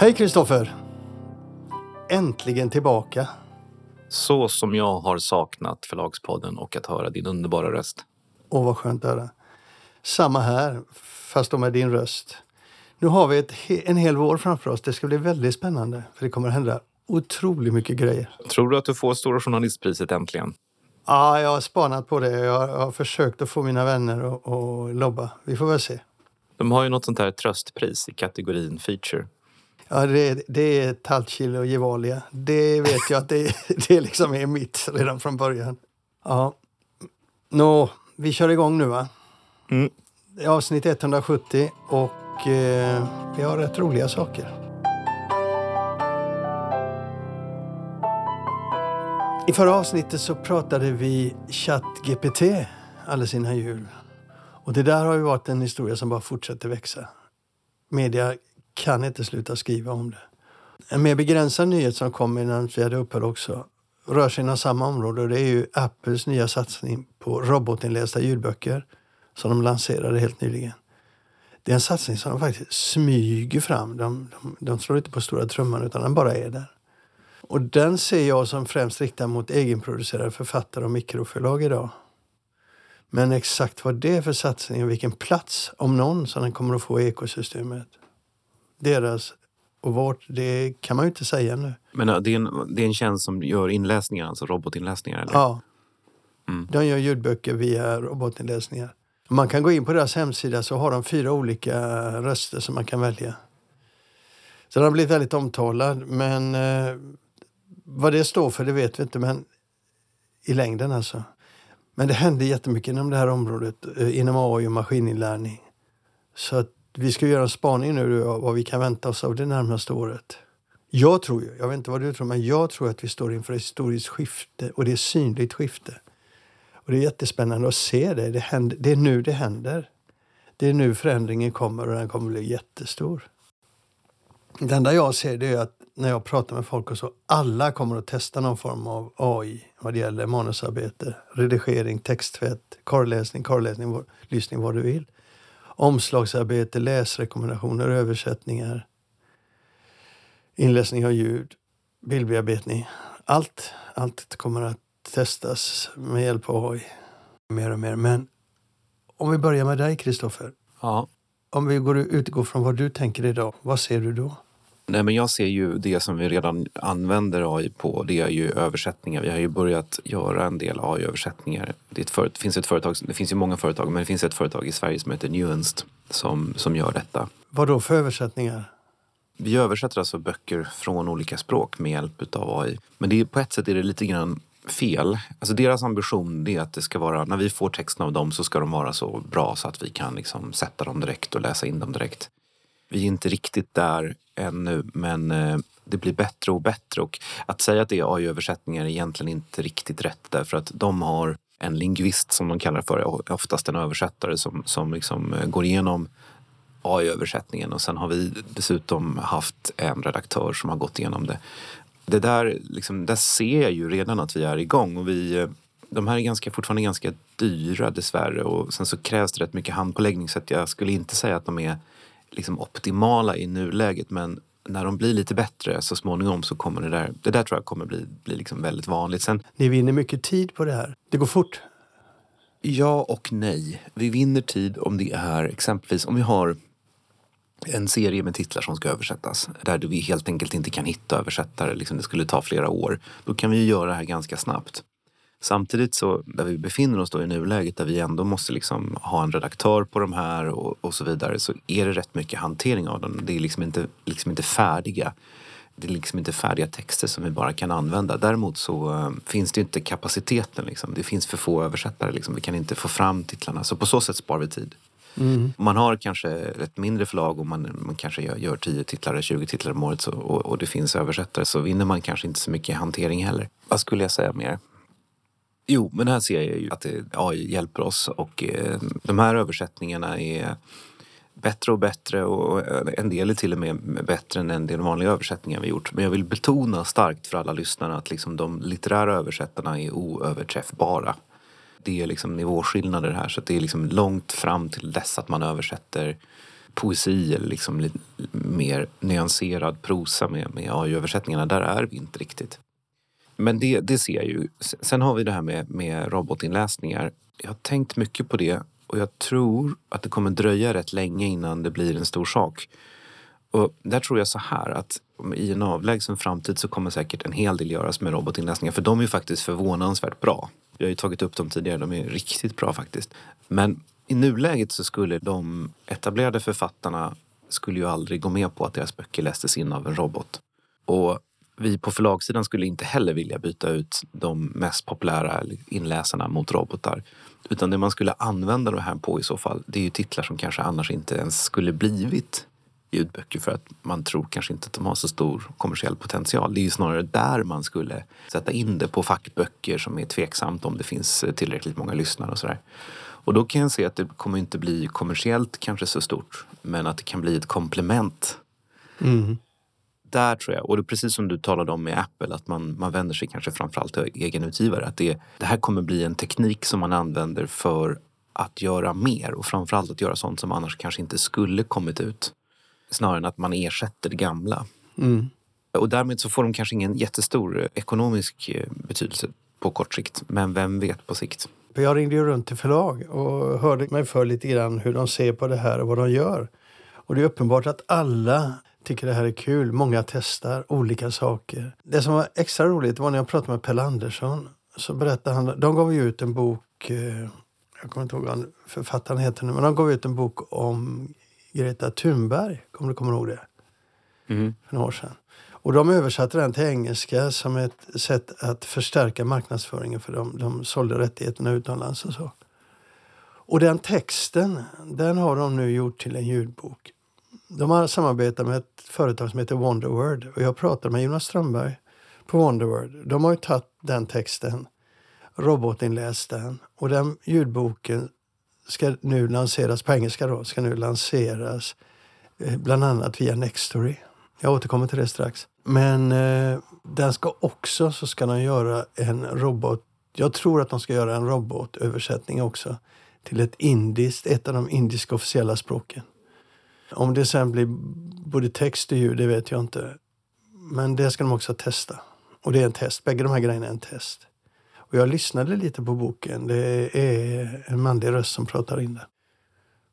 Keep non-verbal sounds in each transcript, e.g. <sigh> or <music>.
Hej Kristoffer! Äntligen tillbaka. Så som jag har saknat Förlagspodden och att höra din underbara röst. Åh, vad skönt att höra. Samma här, fast då med din röst. Nu har vi ett, en hel vår framför oss. Det ska bli väldigt spännande, för det kommer att hända otroligt mycket grejer. Tror du att du får Stora Journalistpriset äntligen? Ja, jag har spanat på det. Jag har försökt att få mina vänner att lobba. Vi får väl se. De har ju något sånt här tröstpris i kategorin feature. Ja, det, det är Talcil och Gevalia. Det vet jag att det, <laughs> det liksom är mitt redan från början. Ja. Nå, vi kör igång nu va? Mm. Avsnitt 170 och eh, vi har rätt roliga saker. I förra avsnittet så pratade vi ChatGPT alldeles innan jul. Och det där har ju varit en historia som bara fortsätter växa. Media kan inte sluta skriva om det. En mer begränsad nyhet som kom innan vi hade uppehåll också rör sig inom samma område och det är ju Apples nya satsning på robotinlästa ljudböcker som de lanserade helt nyligen. Det är en satsning som de faktiskt smyger fram. De, de, de slår inte på stora trumman utan den bara är där. Och den ser jag som främst riktad mot egenproducerade författare och mikroförlag idag. Men exakt vad det är för satsning och vilken plats, om någon, som den kommer att få i ekosystemet. Deras och vårt, det kan man ju inte säga nu. Men det är en, det är en tjänst som gör inläsningar, alltså robotinläsningar? Eller? Ja. Mm. De gör ljudböcker via robotinläsningar. Man kan gå in på deras hemsida så har de fyra olika röster som man kan välja. Så den har blivit väldigt omtalad, men eh, vad det står för det vet vi inte, men i längden alltså. Men det händer jättemycket inom det här området, eh, inom AI och maskininlärning. Så att vi ska göra en spaning nu vad vi kan vänta oss av det närmaste året. Jag tror ju, jag vet inte vad du tror, men jag tror att vi står inför ett historiskt skifte och det är synligt skifte. Och det är jättespännande att se det. Det, händer, det är nu det händer. Det är nu förändringen kommer och den kommer bli jättestor. Det enda jag ser det är att när jag pratar med folk och så, alla kommer att testa någon form av AI vad det gäller manusarbete, redigering, texttvätt, korrläsning, korrläsning, lyssning, vad du vill. Omslagsarbete, läsrekommendationer, översättningar, inläsning av ljud, bildbearbetning. Allt, allt kommer att testas med hjälp av AI mer och mer. Men om vi börjar med dig, Kristoffer. Ja. Om vi går, utgår från vad du tänker idag, vad ser du då? Nej, men jag ser ju det som vi redan använder AI på, det är ju översättningar. Vi har ju börjat göra en del AI-översättningar. Det, för, det, finns ett företag, det finns ju många företag, men det finns ett företag i Sverige som heter Nuanced som, som gör detta. Vad då för översättningar? Vi översätter alltså böcker från olika språk med hjälp av AI. Men det, på ett sätt är det lite grann fel. Alltså deras ambition är att det ska vara, när vi får texten av dem så ska de vara så bra så att vi kan liksom sätta dem direkt och läsa in dem direkt. Vi är inte riktigt där ännu men eh, det blir bättre och bättre. Och att säga att det är AI-översättningar är egentligen inte riktigt rätt därför att de har en lingvist som de kallar för, oftast en översättare som, som liksom eh, går igenom AI-översättningen och sen har vi dessutom haft en redaktör som har gått igenom det. Det där, liksom, där ser jag ju redan att vi är igång. Och vi eh, de här är ganska, fortfarande ganska dyra dessvärre. Och sen så krävs det rätt mycket handpåläggning så att jag skulle inte säga att de är liksom optimala i nuläget men när de blir lite bättre så småningom så kommer det där, det där tror jag kommer bli, bli liksom väldigt vanligt. Sen, Ni vinner mycket tid på det här. Det går fort. Ja och nej. Vi vinner tid om det är exempelvis om vi har en serie med titlar som ska översättas där vi helt enkelt inte kan hitta översättare, liksom det skulle ta flera år. Då kan vi göra det här ganska snabbt. Samtidigt så, där vi befinner oss då i nuläget där vi ändå måste liksom ha en redaktör på de här och, och så vidare så är det rätt mycket hantering av dem. Det är liksom inte, liksom inte färdiga. Det är liksom inte färdiga texter som vi bara kan använda. Däremot så uh, finns det inte kapaciteten. Liksom. Det finns för få översättare. Liksom. Vi kan inte få fram titlarna. Så på så sätt sparar vi tid. Mm. Man har kanske ett mindre förlag och man, man kanske gör, gör 10 titlar, 20 titlar om året så, och, och det finns översättare så vinner man kanske inte så mycket hantering heller. Vad skulle jag säga mer? Jo, men här ser jag ju att eh, AI hjälper oss och eh, de här översättningarna är bättre och bättre och eh, en del är till och med bättre än en del vanliga översättningar vi gjort. Men jag vill betona starkt för alla lyssnare att liksom de litterära översättarna är oöverträffbara. Det är liksom nivåskillnader här så det är liksom långt fram till dess att man översätter poesi eller liksom mer nyanserad prosa med, med AI-översättningarna. Där är vi inte riktigt. Men det, det ser jag ju. Sen har vi det här med, med robotinläsningar. Jag har tänkt mycket på det och jag tror att det kommer dröja rätt länge innan det blir en stor sak. Och där tror jag så här att i en avlägsen framtid så kommer säkert en hel del göras med robotinläsningar för de är ju faktiskt förvånansvärt bra. Jag har ju tagit upp dem tidigare, de är riktigt bra faktiskt. Men i nuläget så skulle de etablerade författarna skulle ju aldrig gå med på att deras böcker lästes in av en robot. Och vi på förlagssidan skulle inte heller vilja byta ut de mest populära inläsarna mot robotar. Utan det man skulle använda det här på i så fall, det är ju titlar som kanske annars inte ens skulle blivit ljudböcker för att man tror kanske inte att de har så stor kommersiell potential. Det är ju snarare där man skulle sätta in det på fackböcker som är tveksamt om det finns tillräckligt många lyssnare och sådär. Och då kan jag se att det kommer inte bli kommersiellt kanske så stort men att det kan bli ett komplement. Mm. Där tror jag, och det är precis som du talade om med Apple, att man, man vänder sig kanske framförallt till egenutgivare. Att det, det här kommer bli en teknik som man använder för att göra mer och framförallt att göra sånt som annars kanske inte skulle kommit ut. Snarare än att man ersätter det gamla. Mm. Och därmed så får de kanske ingen jättestor ekonomisk eh, betydelse på kort sikt. Men vem vet på sikt? Jag ringde ju runt till förlag och hörde mig för lite grann hur de ser på det här och vad de gör. Och det är uppenbart att alla tycker det här är kul. Många testar olika saker. Det som var extra roligt var när jag pratade med Pelle Andersson. Så berättade han, de gav ut en bok, eh, jag kommer inte ihåg vad författaren heter nu, men de gav ut en bok om Greta Thunberg. Kommer du komma ihåg det? Mm. För några år sedan. Och de översatte den till engelska som ett sätt att förstärka marknadsföringen för de, de sålde rättigheterna utomlands och så. Och den texten, den har de nu gjort till en ljudbok. De har samarbetat med ett företag som heter Wonderword och jag pratade med Jonas Strömberg på Wonderword. De har ju tagit den texten, robotinläst den och den ljudboken ska nu lanseras på engelska då, ska nu lanseras eh, bland annat via Nextory. Jag återkommer till det strax. Men eh, den ska också så ska de göra en robot. Jag tror att de ska göra en robotöversättning också till ett indiskt, ett av de indiska officiella språken. Om det sen blir både text och ljud, det vet jag inte. Men det ska de också testa. Och det är en test. Bägge de här grejerna är en test. Och jag lyssnade lite på boken. Det är en manlig röst som pratar in den.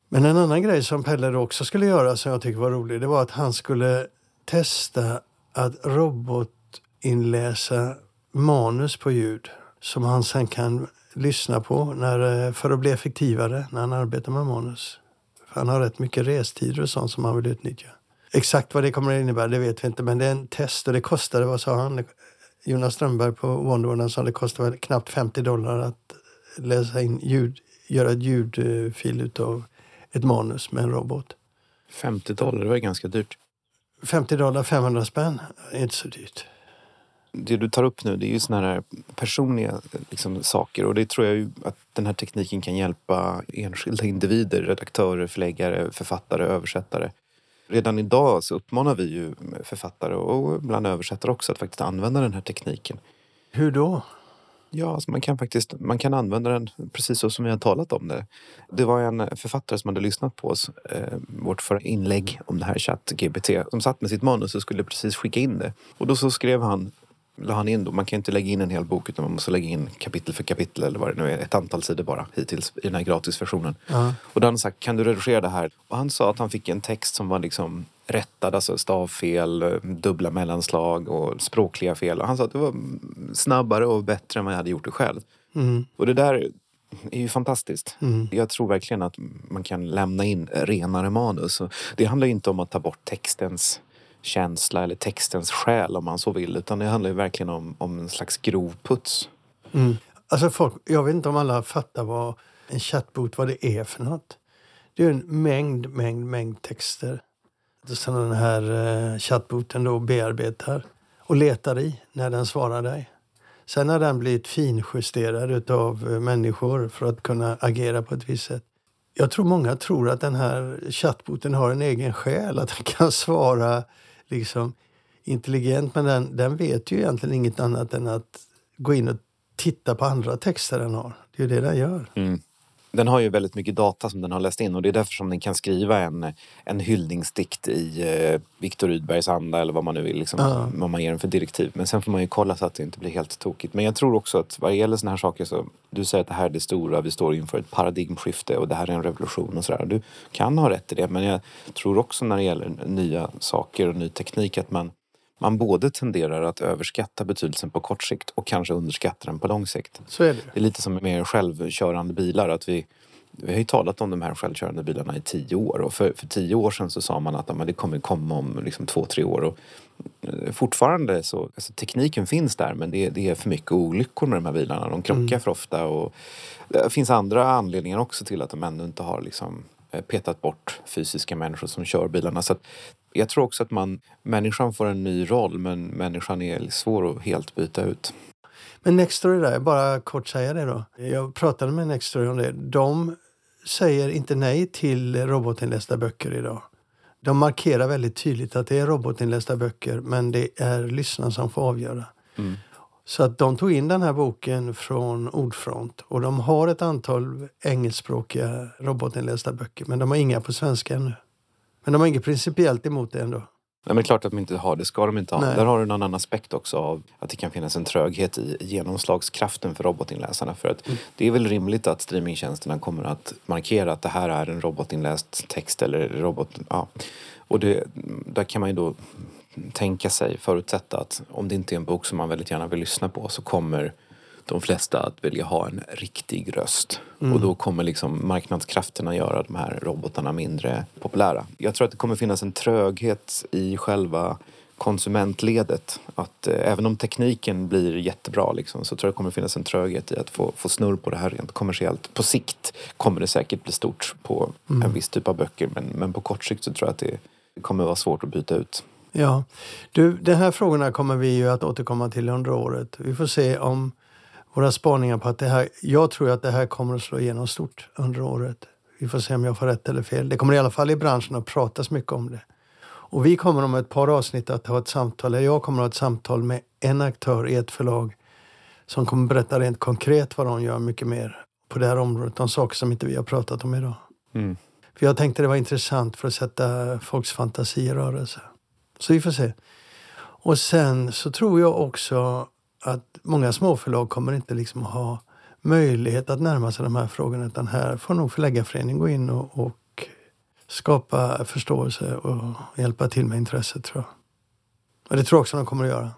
Men en annan grej som Pelle också skulle göra som jag tycker var rolig, det var att han skulle testa att robotinläsa manus på ljud som han sen kan lyssna på när, för att bli effektivare när han arbetar med manus. Han har rätt mycket restider och sånt som han vill utnyttja. Exakt vad det kommer att innebära det vet vi inte, men det är en test och det kostade, vad sa han? Jonas Strömberg på Wonderwoman sa det kostar knappt 50 dollar att läsa in ljud, göra ett ljudfil utav ett manus med en robot. 50 dollar, det var ganska dyrt. 50 dollar, 500 spänn, inte så dyrt. Det du tar upp nu det är ju såna här personliga liksom, saker och det tror jag att den här tekniken kan hjälpa enskilda individer, redaktörer, förläggare, författare, översättare. Redan idag så uppmanar vi ju författare och ibland översättare också att faktiskt använda den här tekniken. Hur då? Ja, alltså man kan faktiskt man kan använda den precis så som vi har talat om det. Det var en författare som hade lyssnat på oss, eh, vårt förra inlägg om det här ChatGPT, som satt med sitt manus och skulle precis skicka in det. Och då så skrev han la han in då, man kan inte lägga in en hel bok utan man måste lägga in kapitel för kapitel eller vad det nu är, ett antal sidor bara hittills i den här gratisversionen. Uh-huh. Och då hade han sagt, kan du redigera det här? Och han sa att han fick en text som var liksom rättad, alltså stavfel, dubbla mellanslag och språkliga fel. Och han sa att det var snabbare och bättre än vad jag hade gjort det själv. Mm. Och det där är ju fantastiskt. Mm. Jag tror verkligen att man kan lämna in renare manus. Det handlar inte om att ta bort textens känsla eller textens själ om man så vill. Utan det handlar ju verkligen om, om en slags grovputs. Mm. Alltså folk, jag vet inte om alla fattar vad en chatbot vad det är för något. Det är en mängd, mängd, mängd texter som den här eh, chatboten chattboten då bearbetar och letar i när den svarar dig. Sen har den blivit finjusterad av eh, människor för att kunna agera på ett visst sätt. Jag tror många tror att den här chattboten har en egen själ, att den kan svara liksom intelligent. Men den, den vet ju egentligen inget annat än att gå in och titta på andra texter den har. Det är ju det den gör. Mm. Den har ju väldigt mycket data som den har läst in och det är därför som den kan skriva en, en hyllningsdikt i eh, Viktor Rydbergs anda eller vad man nu vill, liksom, Ja. vad man ger den för direktiv. Men sen får man ju kolla så att det inte blir helt tokigt. Men jag tror också att vad det gäller sådana här saker så, du säger att det här är det stora, vi står inför ett paradigmskifte och det här är en revolution och sådär. Du kan ha rätt i det, men jag tror också när det gäller nya saker och ny teknik att man man både tenderar att överskatta betydelsen på kort sikt och kanske underskatta den på lång sikt. Så är det. Det är lite som med självkörande bilar. Att vi, vi har ju talat om de här självkörande bilarna i tio år och för, för tio år sedan så sa man att ja, det kommer komma om liksom två, tre år. Och eh, fortfarande så, alltså tekniken finns där men det, det är för mycket olyckor med de här bilarna. De krockar för ofta och det finns andra anledningar också till att de ännu inte har liksom eh, petat bort fysiska människor som kör bilarna. Så jag tror också att man, människan får en ny roll men människan är svår att helt byta ut. Men Nextory där, bara kort säga det då. Jag pratade med Nextory om det. De säger inte nej till robotinlästa böcker idag. De markerar väldigt tydligt att det är robotinlästa böcker men det är lyssnaren som får avgöra. Mm. Så att de tog in den här boken från Ordfront och de har ett antal engelskspråkiga robotinlästa böcker men de har inga på svenska ännu. Men de har inget principiellt emot det ändå. Nej, men klart att de inte har det. ska de inte ha. Nej. Där har du en annan aspekt också av att det kan finnas en tröghet i genomslagskraften för robotinläsarna. För att det är väl rimligt att streamingtjänsterna kommer att markera att det här är en robotinläst text eller robot... Ja. Och det, där kan man ju då tänka sig, förutsätta att om det inte är en bok som man väldigt gärna vill lyssna på så kommer de flesta att vilja ha en riktig röst. Och då kommer liksom marknadskrafterna göra de här robotarna mindre populära. Jag tror att det kommer finnas en tröghet i själva konsumentledet. Att eh, även om tekniken blir jättebra liksom, så tror jag det kommer finnas en tröghet i att få, få snurr på det här rent kommersiellt. På sikt kommer det säkert bli stort på en viss typ av böcker men, men på kort sikt så tror jag att det kommer vara svårt att byta ut. Ja, du, de här frågorna kommer vi ju att återkomma till under året. Vi får se om våra spaningar på att det här, jag tror att det här kommer att slå igenom stort under året. Vi får se om jag får rätt eller fel. Det kommer i alla fall i branschen att pratas mycket om det. Och vi kommer om ett par avsnitt att ha ett samtal, eller jag kommer att ha ett samtal med en aktör i ett förlag som kommer berätta rent konkret vad de gör mycket mer på det här området. De saker som inte vi har pratat om idag. Mm. För jag tänkte det var intressant för att sätta folks fantasi i rörelse. Så vi får se. Och sen så tror jag också att många småförlag kommer inte liksom ha möjlighet att närma sig de här frågorna utan här får nog Förläggarföreningen gå in och, och skapa förståelse och hjälpa till med intresset tror jag. Och det tror jag också de kommer att göra.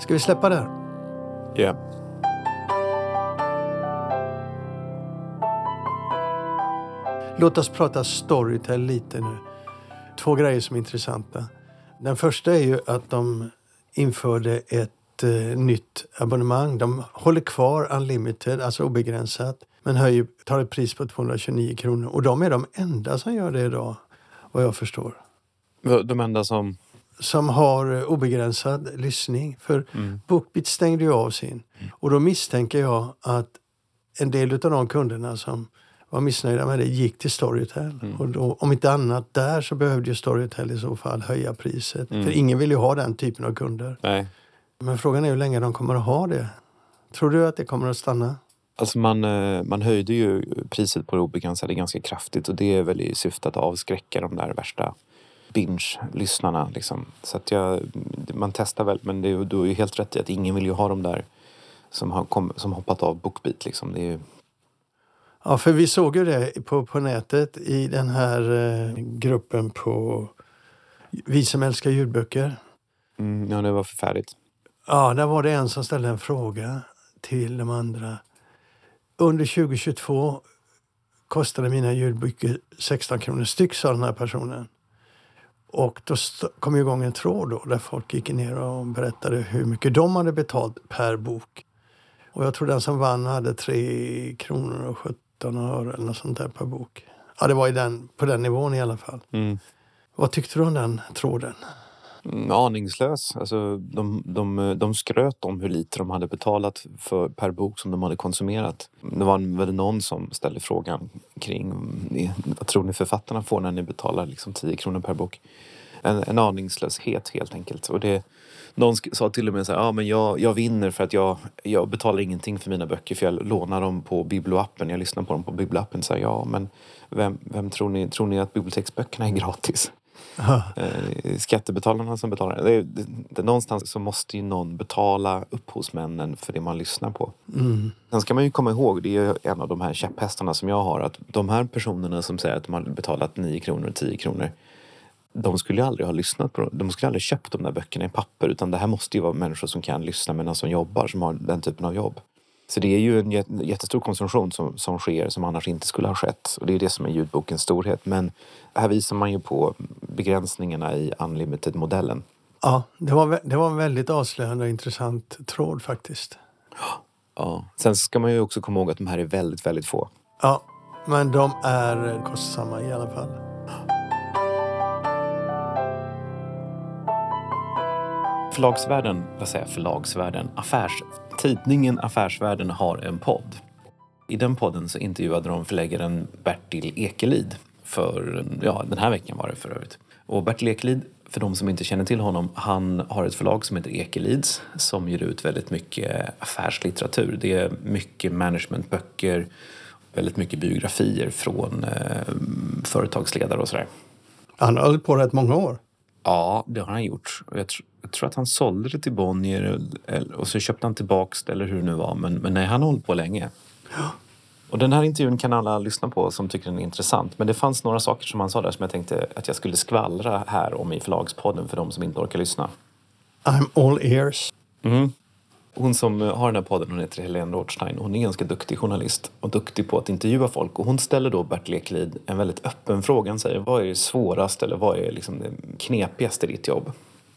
Ska vi släppa där? Ja. Låt oss prata Storytel lite nu. Två grejer som är intressanta. Den första är ju att de införde ett eh, nytt abonnemang. De håller kvar unlimited, alltså obegränsat, men höjer, tar ett pris på 229 kronor. Och de är de enda som gör det idag, vad jag förstår. De enda som... Som har eh, obegränsad lyssning. För Mm. Bookbeat stängde ju av sin. Och då misstänker jag att en del av de kunderna som var missnöjda med det gick till Storytel. Mm. Och då, om inte annat där så behövde ju Storytel i så fall höja priset. Mm. För ingen vill ju ha den typen av kunder. Nej. Men frågan är hur länge de kommer att ha det. Tror du att det kommer att stanna? Alltså man, eh, man höjde ju priset på det obegränsade ganska kraftigt och det är väl i syfte att avskräcka de där värsta binge-lyssnarna. Liksom. Så att jag, man testar väl, men det, är- du har ju helt rätt i att ingen vill ju ha de där som har kom, som hoppat av Bookbeat. Liksom. Det är ju, Ja, för vi såg ju det på, på nätet i den här eh, gruppen på Vi som älskar ljudböcker. mm, ja, det var förfärligt. Ja, där var det en som ställde en fråga till de andra. Under 2022 kostade mina ljudböcker 16 kronor styck, sa den här personen. Och då kom igång en tråd då, där folk gick ner och berättade hur mycket de hade betalt per bok. Och jag tror den som vann hade 3 kronor och 17 öre eller något sånt där per bok. Ja, det var i den, på den nivån i alla fall. Mm. Vad tyckte du om den tråden? Mm, aningslös. Alltså, de, de, de skröt om hur lite de hade betalat för, per bok som de hade konsumerat. Det var väl någon som ställde frågan kring vad tror ni författarna får när ni betalar liksom 10 kronor per bok? En, en aningslöshet helt enkelt. Och det, någon sa till och med så här, ah, men jag, jag vinner för att jag, jag betalar ingenting för mina böcker för jag lånar dem på biblioappen. Jag lyssnar på dem på biblioappen. Så här, ja men vem, vem tror, ni, tror ni att biblioteksböckerna är gratis? <laughs> Eh, skattebetalarna som betalar. Det, det, det, någonstans så måste ju någon betala upphovsmännen för det man lyssnar på. Mm. Sen ska man ju komma ihåg, det är en av de här käpphästarna som jag har, att de här personerna som säger att de har betalat 9 kronor, 10 kronor de skulle aldrig ha lyssnat på De skulle aldrig köpt de där böckerna i papper utan det här måste ju vara människor som kan lyssna medan som jobbar, som har den typen av jobb. Så det är ju en jättestor konsumtion som, som sker som annars inte skulle ha skett. Och det är det som är ljudbokens storhet. Men här visar man ju på begränsningarna i unlimited-modellen. Ja, det var, det var en väldigt avslöjande och intressant tråd faktiskt. Ja. Sen ska man ju också komma ihåg att de här är väldigt, väldigt få. Ja, men de är kostsamma i alla fall. Förlagsvärlden, vad säger jag, förlagsvärlden, affärs, tidningen Affärsvärlden har en podd. I den podden så intervjuade de förläggaren Bertil Ekelid för, ja den här veckan var det för övrigt. Och Bertil Ekelid, för de som inte känner till honom, han har ett förlag som heter Ekelids som ger ut väldigt mycket affärslitteratur. Det är mycket managementböcker, väldigt mycket biografier från eh, företagsledare och sådär. Han har hållit på rätt många år. Ja, det har han gjort. Jag, tr jag tror att han sålde det till Bonnier och så köpte han tillbaks det eller hur det nu var. Men, men nej, han har hållit på länge. <gasps> Och den här intervjun kan alla lyssna på som tycker den är intressant. Men det fanns några saker som han sa där som jag tänkte att jag skulle skvallra här om i Förlagspodden för de som inte orkar lyssna. I'm all ears. Mm. Hon som har den här podden hon heter Helene Rothstein. Hon är ganska duktig journalist och duktig på att intervjua folk. Och hon ställer då Bertil Ekelid en väldigt öppen fråga. Han säger vad är det svåraste eller vad är liksom det knepigaste i ditt jobb?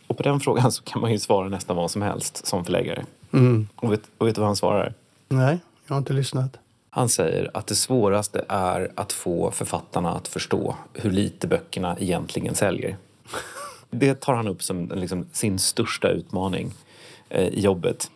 Och på den frågan så kan man ju svara nästan vad som helst som förläggare. Mm. Och, vet, och vet du vad han svarar? Nej, jag har inte lyssnat. Han säger att det svåraste är att få författarna att förstå hur lite böckerna egentligen säljer. <laughs> Det tar han upp som liksom, sin största utmaning eh, i jobbet.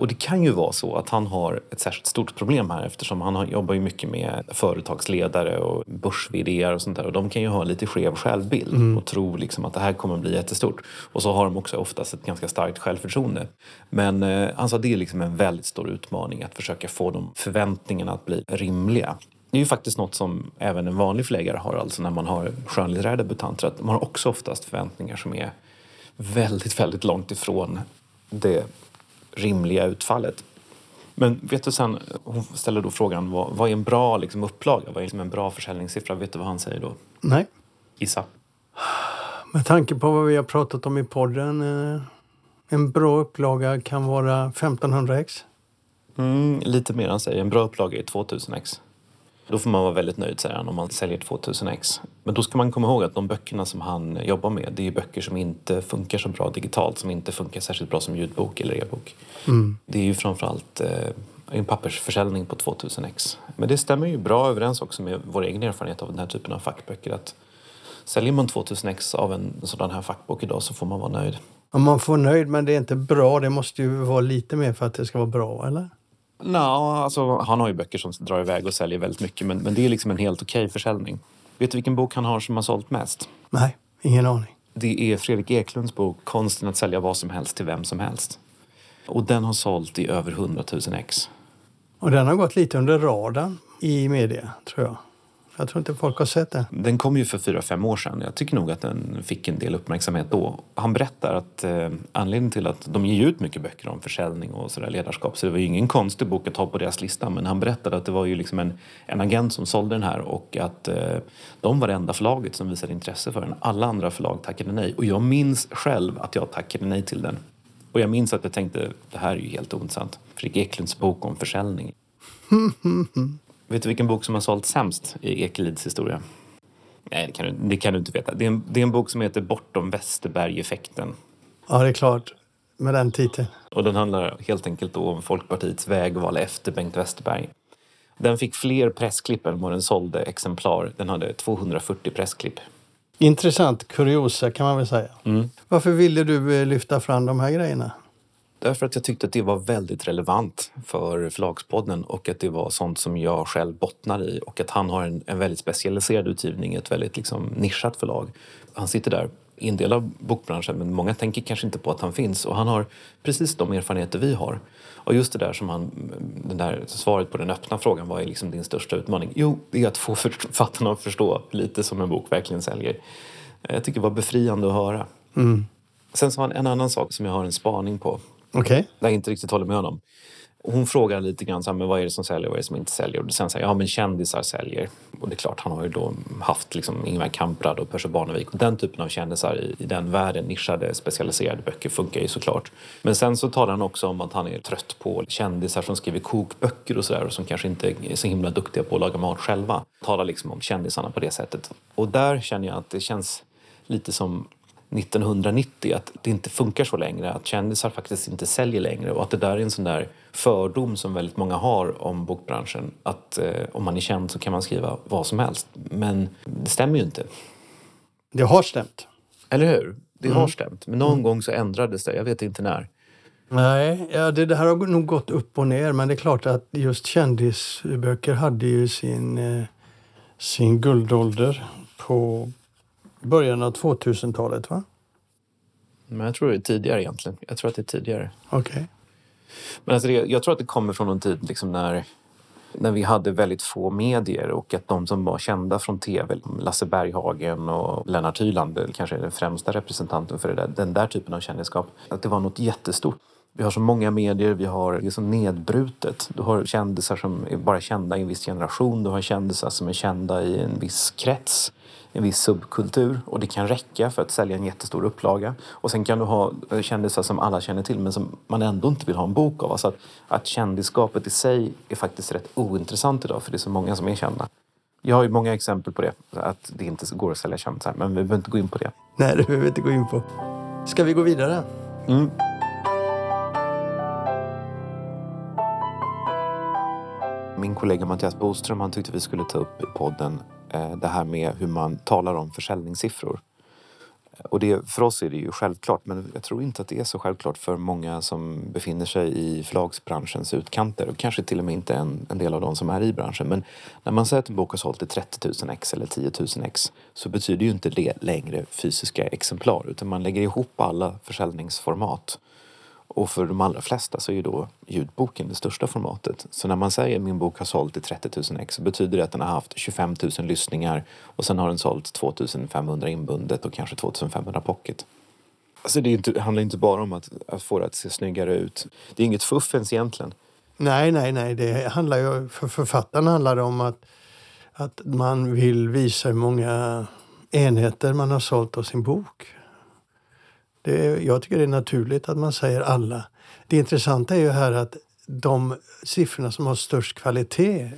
Och det kan ju vara så att han har ett särskilt stort problem här eftersom han jobbar ju mycket med företagsledare och börs och sånt där och de kan ju ha lite skev självbild mm. och tro liksom att det här kommer att bli jättestort. Och så har de också oftast ett ganska starkt självförtroende. Men eh, han sa att det är liksom en väldigt stor utmaning att försöka få de förväntningarna att bli rimliga. Det är ju faktiskt något som även en vanlig förläggare har, alltså när man har skönlitterära debutanter, att man har också oftast förväntningar som är väldigt, väldigt långt ifrån det rimliga utfallet. Men vet du sen, hon ställer då frågan vad, vad är en bra liksom, upplaga? Vad är liksom en bra försäljningssiffra? Vet du vad han säger då? Nej. Gissa. Med tanke på vad vi har pratat om i podden. Eh, en bra upplaga kan vara 1500 ex. Mm, lite mer han säger. En bra upplaga är 2000 ex. Då får man vara väldigt nöjd säger han om man säljer 2000 ex. Men då ska man komma ihåg att de böckerna som han jobbar med det är böcker som inte funkar så bra digitalt, som inte funkar särskilt bra som ljudbok eller e-bok. Mm. Det är ju framförallt eh, en pappersförsäljning på 2000 ex. Men det stämmer ju bra överens också med vår egen erfarenhet av den här typen av fackböcker. Att säljer man 2000 ex av en sådan här fackbok idag så får man vara nöjd. Ja, man får nöjd men det är inte bra. Det måste ju vara lite mer för att det ska vara bra, eller? No, alltså, han har ju böcker som drar iväg och säljer väldigt mycket men, men det är liksom en helt okej okay försäljning. Vet du vilken bok han har som har sålt mest? Nej, ingen aning. Det är Fredrik Eklunds bok Konsten att sälja vad som helst till vem som helst. Och den har sålt i över 100 000 ex. Och den har gått lite under radarn i media, tror jag. Jag tror inte folk har sett den. Den kom ju för fyra, fem år sedan. Jag tycker nog att den fick en del uppmärksamhet då. Han berättar att eh, anledningen till att de ger ut mycket böcker om försäljning och sådär ledarskap så det var ju ingen konstig bok att ha på deras lista men han berättade att det var ju liksom en, en agent som sålde den här och att eh, de var det enda förlaget som visade intresse för den. Alla andra förlag tackade nej och jag minns själv att jag tackade nej till den. Och jag minns att jag tänkte, det här är ju helt ointressant. Fredrik Eklunds bok om försäljning. <laughs> Vet du vilken bok som har sålt sämst i Ekelids historia? Nej, det kan du, det kan du inte veta. Det är, en, det är en bok som heter Bortom Westerberg-effekten. Ja, det är klart. Med den titeln. Och den handlar helt enkelt om Folkpartiets vägval efter Bengt Westerberg. Den fick fler pressklipp än vad den sålde exemplar. Den hade 240 pressklipp. Intressant kuriosa kan man väl säga. Mm. Varför ville du eh, lyfta fram de här grejerna? Därför att jag tyckte att det var väldigt relevant för Förlagspodden och att det var sånt som jag själv bottnar i och att han har en, en väldigt specialiserad utgivning, ett väldigt liksom nischat förlag. Han sitter där i en del av bokbranschen men många tänker kanske inte på att han finns och han har precis de erfarenheter vi har. Och just det där som han, den där svaret på den öppna frågan, vad är liksom din största utmaning? Jo, det är att få författarna att förstå lite som en bok verkligen säljer. Jag tycker det var befriande att höra. Mm. Sen sa han en annan sak som jag har en spaning på. Okay. Där jag inte riktigt håller med honom. Hon frågar lite grann så här, men vad är det som säljer och vad är det som inte säljer. Och sen säger ja men kändisar säljer. Och det är klart, han har ju då haft liksom Ingvar Kamprad och Percy Barnevik. Och den typen av kändisar i, i den världen, nischade, specialiserade böcker funkar ju såklart. Men sen så talar han också om att han är trött på kändisar som skriver kokböcker och sådär och som kanske inte är så himla duktiga på att laga mat själva. Talar liksom om kändisarna på det sättet. Och där känner jag att det känns lite som 1990 att det inte funkar så längre, att kändisar faktiskt inte säljer längre och att det där är en sån där fördom som väldigt många har om bokbranschen att eh, om man är känd så kan man skriva vad som helst. Men det stämmer ju inte. Det har stämt. Eller hur? Det mm. har stämt. Men någon mm. gång så ändrades det, jag vet inte när. Nej, ja, det, det här har nog gått upp och ner men det är klart att just kändisböcker hade ju sin, eh, sin guldålder på början av 2000-talet va? Men jag tror det är tidigare egentligen. Jag tror att det är tidigare. Okej. Okay. Men alltså det, jag tror att det kommer från en tid liksom när, när vi hade väldigt få medier och att de som var kända från tv, Lasse Berghagen och Lennart Hyland, kanske är den främsta representanten för där, den där typen av kändisskap, att det var något jättestort. Vi har så många medier, vi har det är så nedbrutet. Du har kändisar som är bara kända i en viss generation, du har kändisar som är kända i en viss krets en viss subkultur och det kan räcka för att sälja en jättestor upplaga. Och sen kan du ha kändisar som alla känner till men som man ändå inte vill ha en bok av. Alltså att, att kändisskapet i sig är faktiskt rätt ointressant idag för det är så många som är kända. Jag har ju många exempel på det, att det inte går att sälja kändisar, men vi behöver inte gå in på det. Nej, det behöver vi inte gå in på. Ska vi gå vidare? Mm. Min kollega Mattias Boström han tyckte vi skulle ta upp i podden Eh, det här med hur man talar om försäljningssiffror. Och det, för oss är det ju självklart, men jag tror inte att det är så självklart för många som befinner sig i förlagsbranschens utkanter och kanske till och med inte en, en del av de som är i branschen. Men när man säger att en bok har sålt i 30 000 ex eller 10 000 ex så betyder ju inte det längre fysiska exemplar utan man lägger ihop alla försäljningsformat och för de allra flesta så är ju då ljudboken det största formatet. Så när man säger att min bok har sålt i 30 000 ex så betyder det att den har haft 25 000 lyssningar och sen har den sålt 2 500 inbundet och kanske 2 500 pocket. Alltså det, inte, handlar inte bara om att, att få det att se snyggare ut. Det är inget fuffens egentligen. Nej, nej, nej. Det handlar ju, för författaren handlar det om att, att man vill visa hur många enheter man har sålt av sin bok. Det, jag tycker det är naturligt att man säger alla. Det intressanta är ju här att de siffrorna som har störst kvalitet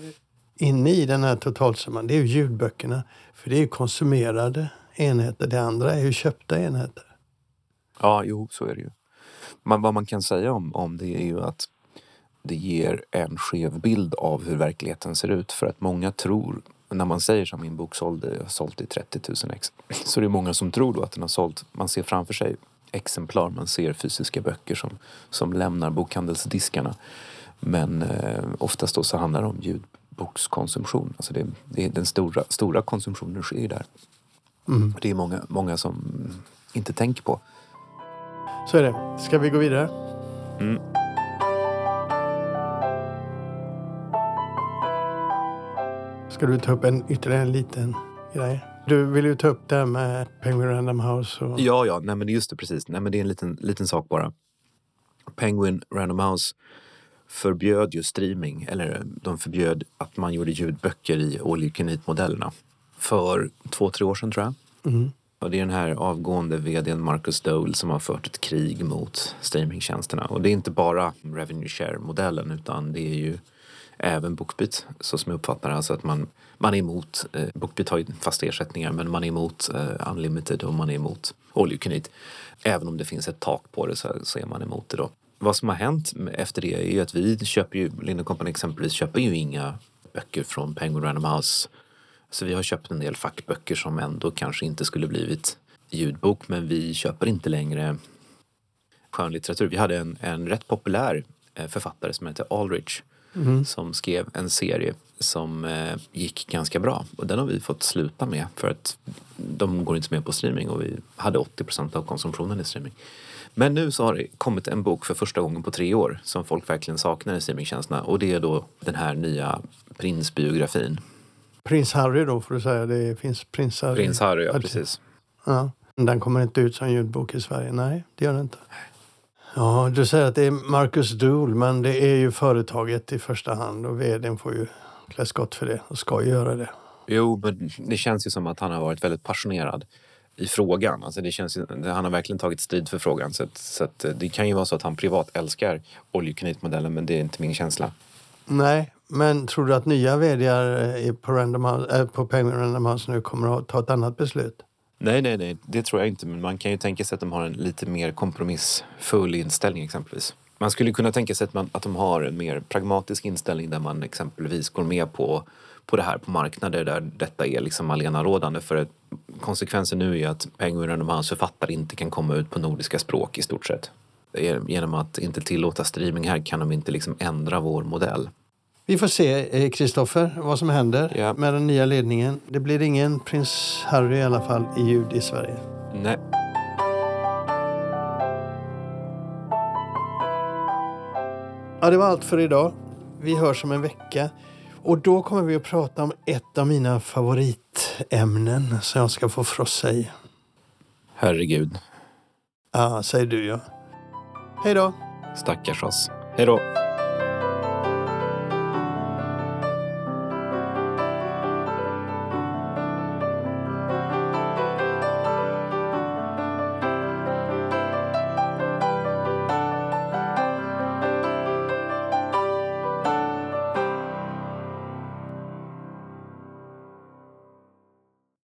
inne i den här totalsumman, det är ju ljudböckerna. För det är ju konsumerade enheter. Det andra är ju köpta enheter. Ja, jo, så är det ju. Men vad man kan säga om, om det är ju att det ger en skev bild av hur verkligheten ser ut. För att många tror, när man säger som min bok sålde, sålt i 30 000 ex, så det är det många som tror då att den har sålt, man ser framför sig exemplar. Man ser fysiska böcker som, som lämnar bokhandelsdiskarna. Men eh, oftast då så handlar det om ljudbokskonsumtion. Alltså det, det, den stora, stora konsumtionen sker där. Mm. Det är många, många som inte tänker på. Så är det. Ska vi gå vidare? Mm. Ska du ta upp en, ytterligare en liten grej? Du vill ju ta upp det här med Penguin Random House. Och... Ja, ja, nej men just det precis. Nej men det är en liten, liten sak bara. Penguin Random House förbjöd ju streaming, eller de förbjöd att man gjorde ljudböcker i all you can eat-modellerna. För två, tre år sedan tror jag. Mm. Och det är den här avgående vdn Marcus Dole som har fört ett krig mot streamingtjänsterna. Och det är inte bara revenue share-modellen utan det är ju även Bookbeat så som jag uppfattar det. Alltså att man, man är emot, eh, Bookbeat har ju fasta ersättningar men man är emot eh, unlimited och man är emot all you can eat. Även om det finns ett tak på det så, så är man emot det då. Vad som har hänt efter det är ju att vi köper ju, Lind Company exempelvis köper ju inga böcker från Penguin Random House. Så vi har köpt en del fackböcker som ändå kanske inte skulle blivit ljudbok men vi köper inte längre skönlitteratur. Vi hade en, en rätt populär eh, författare som heter Aldrich mm. som skrev en serie som eh, gick ganska bra. Och den har vi fått sluta med för att de går inte med på streaming och vi hade 80 procent av konsumtionen i streaming. Men nu så har det kommit en bok för första gången på tre år som folk verkligen saknar i streamingtjänsterna och det är då den här nya prinsbiografin. Prins Harry då får du säga. Det finns prins Harry. Prins Harry, ja precis. Ja. Den kommer inte ut som ljudbok i Sverige. Nej, det gör den inte. Ja, du säger att det är Marcus Dool, men det är ju företaget i första hand och vdn får ju klä skott för det och ska ju göra det. Jo, men det känns ju som att han har varit väldigt passionerad i frågan. Alltså det känns, han har verkligen tagit strid för frågan. Så, att, så att det kan ju vara så att han privat älskar oljekreditmodellen, men det är inte min känsla. Nej, men tror du att nya vd på, Random House, äh, på Penguin Random House nu kommer att ta ett annat beslut? Nej, nej, nej, det tror jag inte. Men man kan ju tänka sig att de har en lite mer kompromissfull inställning exempelvis. Man skulle kunna tänka sig att, man, att de har en mer pragmatisk inställning där man exempelvis går med på, på det här på marknader där detta är liksom rådande. För att konsekvensen nu är att Penguin och hans författare inte kan komma ut på nordiska språk i stort sett. Genom att inte tillåta streaming här kan de inte liksom ändra vår modell. Vi får se, Kristoffer, vad som händer Ja. med den nya ledningen. Det blir ingen prins Harry i alla fall i ljud i Sverige. Nej. Ja, det var allt för idag. Vi hörs om en vecka. Och då kommer vi att prata om ett av mina favoritämnen som jag ska få frossa i. Herregud. Ja, säger du ja. Hej då. Stackars oss. Hej då.